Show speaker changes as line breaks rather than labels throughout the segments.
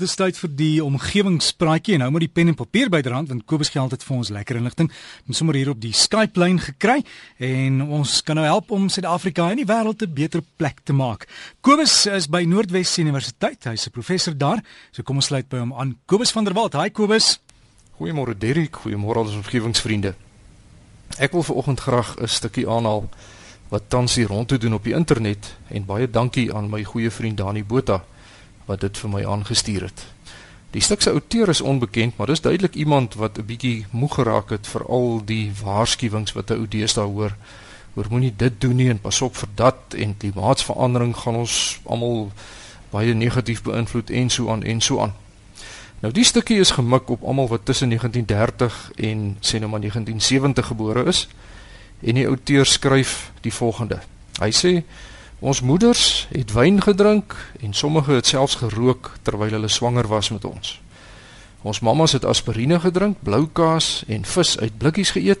Dis tyd vir die omgewingspraatjie en nou met die pen en papier byderhand want Kobus geld het vir ons lekker inligting. Ons sommer hier op die Skype lyn gekry en ons kan nou help om Suid-Afrika en die wêreld 'n beter plek te maak. Kobus is by Noordwes Universiteit. Hy's 'n professor daar. So kom ons sluit by hom aan. Kobus van der Walt. Hi Kobus.
Goeiemôre Derrick. Goeiemôre al ons omgewingsvriende. Ek wil vanoggend graag 'n stukkie aanhaal wat tans hier rond te doen op die internet en baie dankie aan my goeie vriend Dani Botha wat dit vir my aangestuur het. Die stuk se outeur is onbekend, maar dis duidelik iemand wat 'n bietjie moeg geraak het vir al die waarskuwings wat 'n ou deesdae hoor. Hoor moenie dit doen nie en pas op vir dat en klimaatsverandering gaan ons almal baie negatief beïnvloed en so aan en so aan. Nou die stukkie is gemik op almal wat tussen 1930 en sê nou maar 1970 gebore is en die outeur skryf die volgende. Hy sê Ons moeders het wyn gedrink en sommige het selfs gerook terwyl hulle swanger was met ons. Ons mammas het aspirine gedrink, blou kaas en vis uit blikkies geëet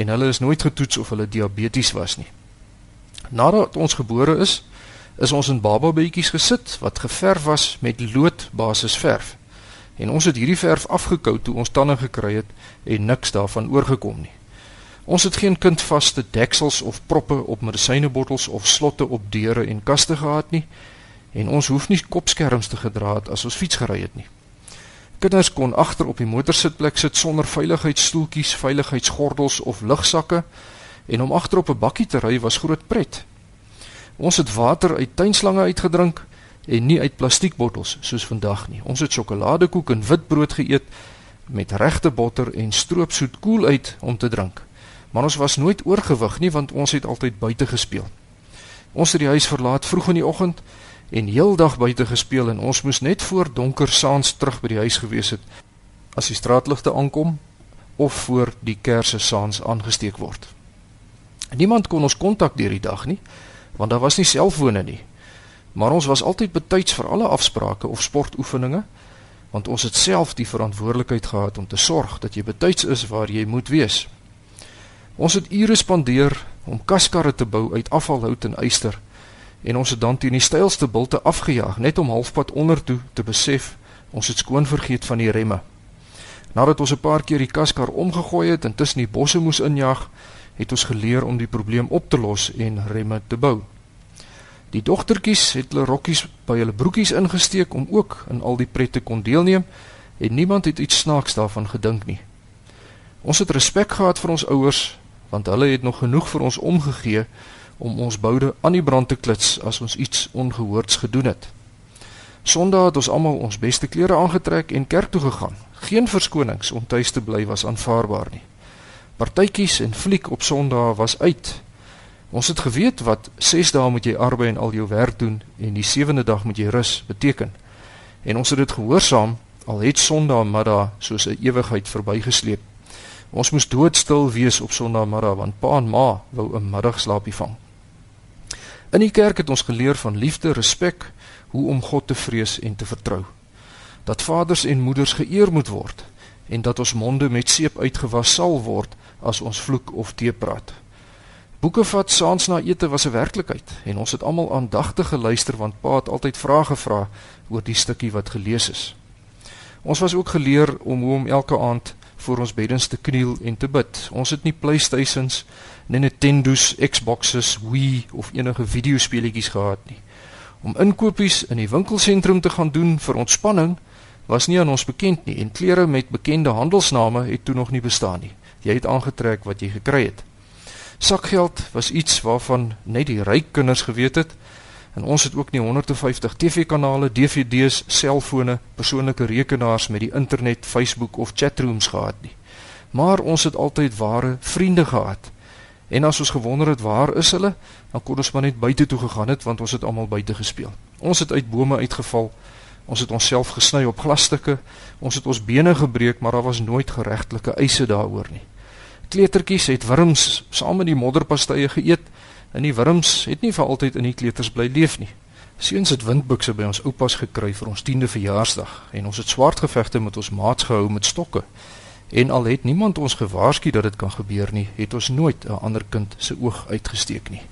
en hulle is nooit getoets of hulle diabetes was nie. Nadat ons gebore is, is ons in bababeetjies gesit wat geverf was met loodbasisverf. En ons het hierdie verf afgekou toe ons tande gekry het en niks daarvan oorgekom nie. Ons het geen kindvaste deksels of proppe op medisynebottels of slotte op deure en kaste gehad nie en ons hoef nie kopskerms te gedra het as ons fiets gery het nie. Kinders kon agter op die motorsitplek sit sonder veiligheidsstoeltjies, veiligheidsgordels of lugsakke en om agter op 'n bakkie te ry was groot pret. Ons het water uit tuinslange uitgedrink en nie uit plastiekbottels soos vandag nie. Ons het sjokoladekoek en witbrood geëet met regte botter en stroopsoet koel uit om te drink maar ons was nooit oorgewig nie want ons het altyd buite gespeel. Ons het die huis verlaat vroeg in die oggend en heeldag buite gespeel en ons moes net voor donker saans terug by die huis gewees het as die straatligte aankom of voor die kersse saans aangesteek word. Niemand kon ons kontak deur die dag nie want daar was nie selfone nie. Maar ons was altyd betyds vir alle afsprake of sportoefeninge want ons het self die verantwoordelikheid gehad om te sorg dat jy betyds is waar jy moet wees. Ons het ure spandeer om kaskarre te bou uit afvalhout en yster en ons het dan teen die steilste bulte afgejaag net om halfpad onder toe te besef ons het skoon vergeet van die remme. Nadat ons 'n paar keer die kaskar omgegooi het en tussen die bosse moes injaag, het ons geleer om die probleem op te los en remme te bou. Die dogtertjies het hulle rokkies by hulle broekies ingesteek om ook in al die pret te kon deelneem en niemand het iets snaaks daarvan gedink nie. Ons het respek gehad vir ons ouers want hulle het nog genoeg vir ons omgegee om ons boude aan die brand te klits as ons iets ongehoords gedoen het. Sondag het ons almal ons beste klere aangetrek en kerk toe gegaan. Geen verskonings om tuis te bly was aanvaarbaar nie. Partytjies en fliek op Sondag was uit. Ons het geweet wat 6 dae moet jy arbei en al jou werk doen en die 7de dag moet jy rus beteken. En ons het dit gehoorsaam al het Sondag middag soos 'n ewigheid verbygesleep. Ons moes doodstil wees op Sondagmiddag want pa en ma wou 'n middagslaapie vang. In die kerk het ons geleer van liefde, respek, hoe om God te vrees en te vertrou. Dat vaders en moeders geëer moet word en dat ons monde met seep uitgewas sal word as ons vloek of teepraat. Boeke vat saans na ete was 'n werklikheid en ons het almal aandagtig geluister want pa het altyd vrae gevra oor die stukkie wat gelees is. Ons was ook geleer om hoe om elke aand voor ons beddens te kniel en te bid. Ons het nie Playstations, nie Nintendo's, Xboxes, Wii of enige videospeletjies gehad nie. Om inkopies in die winkelsentrum te gaan doen vir ontspanning was nie aan ons bekend nie en klere met bekende handelsname het toe nog nie bestaan nie. Jy het aangetrek wat jy gekry het. Sakgeld was iets waarvan net die ryk kinders geweet het En ons het ook nie 150 TV-kanale, DVD's, selfone, persoonlike rekenaars met die internet, Facebook of chatrooms gehad nie. Maar ons het altyd ware vriende gehad. En as ons gewonder het waar is hulle, dan kon ons maar net buite toe gegaan het want ons het almal buite gespeel. Ons het uit bome uitgeval. Ons het onsself gesny op glasstukke. Ons het ons bene gebreek, maar daar was nooit geregtelike eise daaroor nie. Kleutertjies het wurms saam met die modderpastye geëet En die wurms het nie vir altyd in die kleuters bly leef nie. Seuns het windbukse by ons oupas gekry vir ons 10de verjaarsdag en ons het swart gevegte met ons maats gehou met stokke. En al het niemand ons gewaarsku dat dit kan gebeur nie, het ons nooit 'n ander kind se oog uitgesteek nie.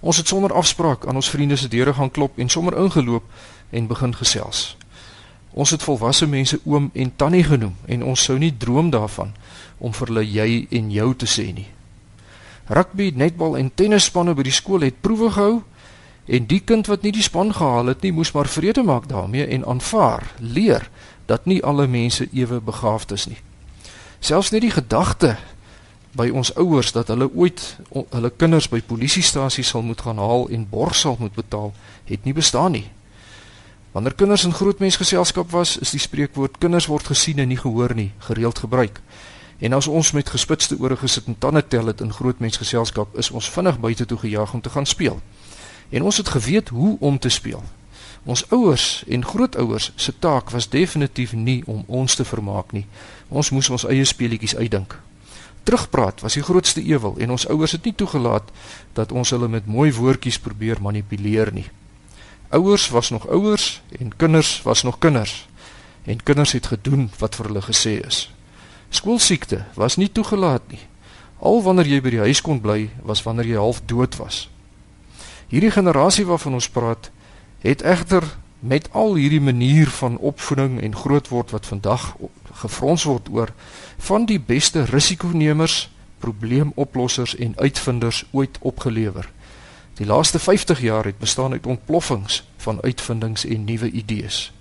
Ons het sonder afspraak aan ons vriende se deure gaan klop en sommer ingeloop en begin gesels. Ons het volwasse mense oom en tannie genoem en ons sou nie droom daarvan om vir hulle jy en jou te sê nie. Rugby, netbal en tennisspanne by die skool het proewe gehou en die kind wat nie die span gehaal het nie, moes maar vrede maak daarmee en aanvaar, leer dat nie alle mense ewe begaafd is nie. Selfs net die gedagte by ons ouers dat hulle ooit hulle kinders by polisiestasies sal moet gaan haal en borg sal moet betaal, het nie bestaan nie. Wanneer kinders in grootmensgeselskap was, is die spreekwoord kinders word gesien en nie gehoor nie, gereeld gebruik. En as ons met gespitste ore gesit en tande tel het in grootmensgeselskap, is ons vinnig buite toe gejaag om te gaan speel. En ons het geweet hoe om te speel. Ons ouers en grootouers se taak was definitief nie om ons te vermaak nie. Ons moes ons eie speletjies uitdink. Terugpraat was die grootste ewel en ons ouers het nie toegelaat dat ons hulle met mooi woordjies probeer manipuleer nie. Ouers was nog ouers en kinders was nog kinders en kinders het gedoen wat vir hulle gesê is. Skoolsiekte was nie toegelaat nie. Al wanneer jy by die huis kon bly, was wanneer jy half dood was. Hierdie generasie waarvan ons praat, het egter met al hierdie manier van opvoeding en grootword wat vandag gefrons word oor van die beste risikonemers, probleemoplossers en uitvinders ooit opgelewer. Die laaste 50 jaar het bestaan uit ontploffings van uitvindings en nuwe idees.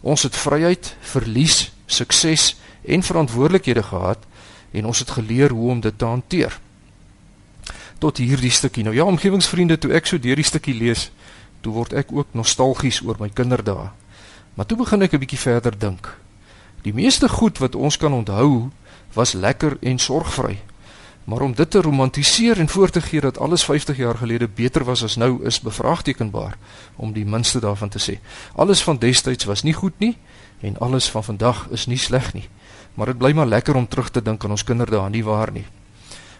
Ons het vryheid, verlies, sukses en verantwoordelikhede gehad en ons het geleer hoe om dit te hanteer. Tot hierdie stukkie. Nou ja, omgewingsvriende, toe ek so deur die stukkie lees, toe word ek ook nostalgies oor my kinderdae. Maar toe begin ek 'n bietjie verder dink. Die meeste goed wat ons kan onthou, was lekker en sorgvry. Maar om dit te romantiseer en voor te gee dat alles 50 jaar gelede beter was as nou is bevraagtekenbaar om die minste daarvan te sê. Alles van destyds was nie goed nie en alles van vandag is nie sleg nie. Maar dit bly maar lekker om terug te dink aan ons kinderdae, nie waar nie.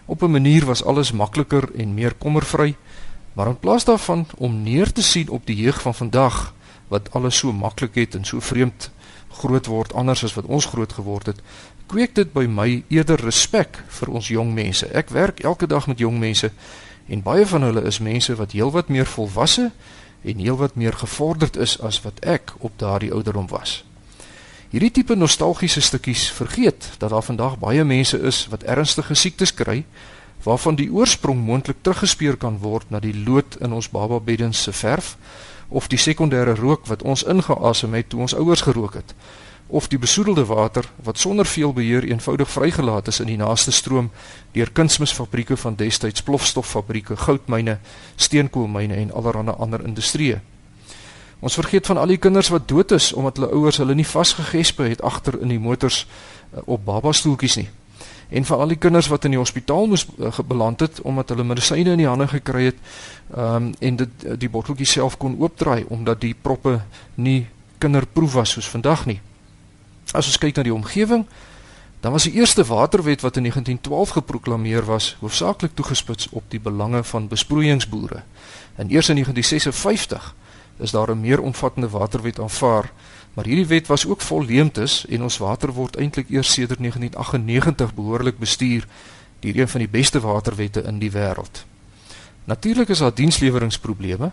Op 'n manier was alles makliker en meer kommervry Maar in plaas daarvan om neer te sien op die jeug van vandag wat alles so maklik het en so vreemd groot word anders as wat ons groot geword het, kweek dit by my eerder respek vir ons jong mense. Ek werk elke dag met jong mense en baie van hulle is mense wat heelwat meer volwasse en heelwat meer gevorderd is as wat ek op daardie ouderdom was. Hierdie tipe nostalgiese stukkies vergeet dat daar vandag baie mense is wat ernstige siektes kry waarvan die oorsprong moontlik teruggespeur kan word na die lood in ons bababeddens se verf of die sekondêre rook wat ons ingeasem het toe ons ouers gerook het of die besoedelde water wat sonder veel beheer eenvoudig vrygelaat is in die naaste stroom deur kunsmisfabrieke van destyds plofstoffabrieke, goudmyne, steenkoolmyne en allerlei ander industrieë. Ons vergeet van al die kinders wat dood is omdat hulle ouers hulle nie vasgegespe het agter in die motors eh, op babastoeltjies nie en vir al die kinders wat in die hospitaal moes uh, beland het omdat hulle medisyne in die hande gekry het um, en dit eh, die botteltjie self kon oopdraai omdat die proppe nie kinderproef was soos vandag nie. As ons kyk na die omgewing, dan was die eerste waterwet wat in 1912 geproklaameer was, hoofsaaklik toegespits op die belange van besproeiingsboere. En eers in 1956 is daar 'n meer omvattende waterwet aanvaar Maar hierdie wet was ook vol leemtes en ons water word eintlik eers sedert 1998 behoorlik bestuur deur een van die beste waterwette in die wêreld. Natuurlik is daar diensleweringsprobleme,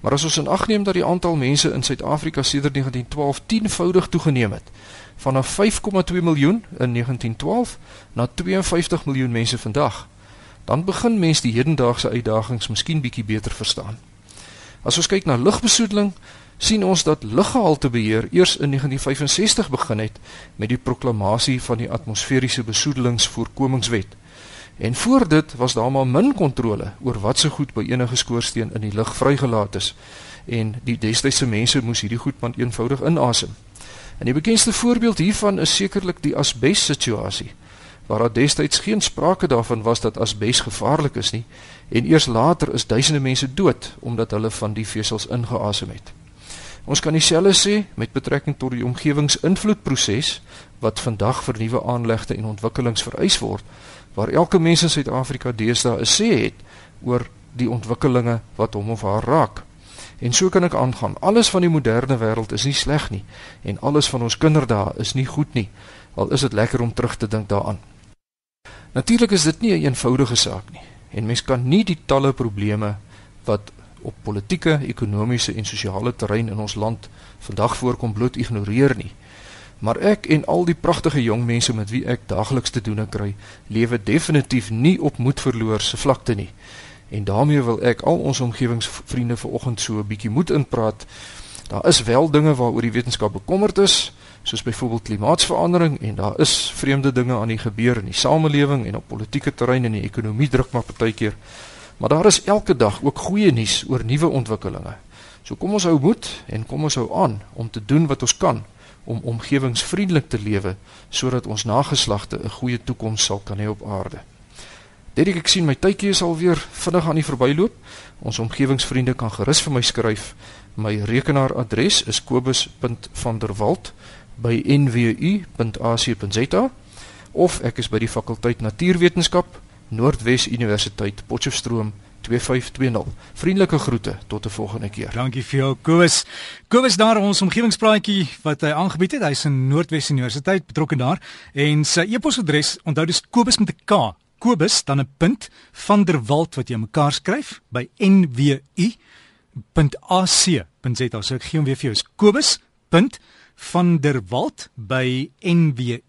maar as ons ag neem dat die aantal mense in Suid-Afrika sedert 1912 10voudig toegeneem het, vanaf 5,2 miljoen in 1912 na 52 miljoen mense vandag, dan begin mense die hedendaagse uitdagings miskien bietjie beter verstaan. As ons kyk na lugbesoedeling, sien ons dat luggehaltebeheer eers in 1965 begin het met die proklamasie van die atmosferiese besoedelingsvoorkomingswet. En voor dit was daar maar min kontrole oor wat se goed by enige skoorsteen in die lug vrygelaat is en die destydse mense moes hierdie goed maar eenvoudig inasem. En die bekendste voorbeeld hiervan is sekerlik die asbes situasie waar daar destyds geen sprake daarvan was dat asbes gevaarlik is nie en eers later is duisende mense dood omdat hulle van die vesels ingeasem het. Ons kan dieselfde sê met betrekking tot die omgewingsinvloedproses wat vandag vir nuwe aanlegte en ontwikkelings vereis word, waar elke mens in Suid-Afrika deesdae 'n sê het oor die ontwikkelinge wat hom of haar raak. En so kan ek aangaan. Alles van die moderne wêreld is nie sleg nie en alles van ons kinderdae is nie goed nie. Al is dit lekker om terug te dink daaraan. Natuurlik is dit nie 'n eenvoudige saak nie en mens kan nie die talle probleme wat op politieke, ekonomiese en sosiale terrein in ons land vandag voorkom bloot ignoreer nie. Maar ek en al die pragtige jong mense met wie ek daagliks te doen kry, lewe definitief nie op moedverloor se vlakte nie. En daarmee wil ek al ons omgewingsvriende vanoggend so 'n bietjie moed inpraat. Daar is wel dinge waaroor die wetenskap bekommerd is, soos byvoorbeeld klimaatsverandering en daar is vreemde dinge aan die gebeur in die samelewing en op politieke terrein en die ekonomie druk maar partykeer. Maar daar is elke dag ook goeie nuus oor nuwe ontwikkelinge. So kom ons hou moed en kom ons hou aan om te doen wat ons kan om omgewingsvriendelik te lewe sodat ons nageslagte 'n goeie toekoms sal kan hê op aarde. Dedrik ek sien my tydjie is alweer vinnig aan die verbyloop. Ons omgewingsvriende kan gerus vir my skryf. My rekenaaradres is kobus.vanderwalt@nwu.ac.za of ek is by die fakulteit Natuurwetenskap, Noordwes Universiteit, Potchefstroom 2520. Vriendelike groete tot 'n volgende keer.
Dankie vir jou Kobus. Kobus daar ons omgewingspraatjie wat hy aangebied het. Hy's in Noordwes Universiteit betrokke daar en sy e-posadres onthou dis kobus met 'n k. Kobus dan 'n punt van der Walt wat jy mekaar skryf by nwu.ac.za. So ek gee hom weer vir jou. Kobus. Van der Walt by nwu.ac.za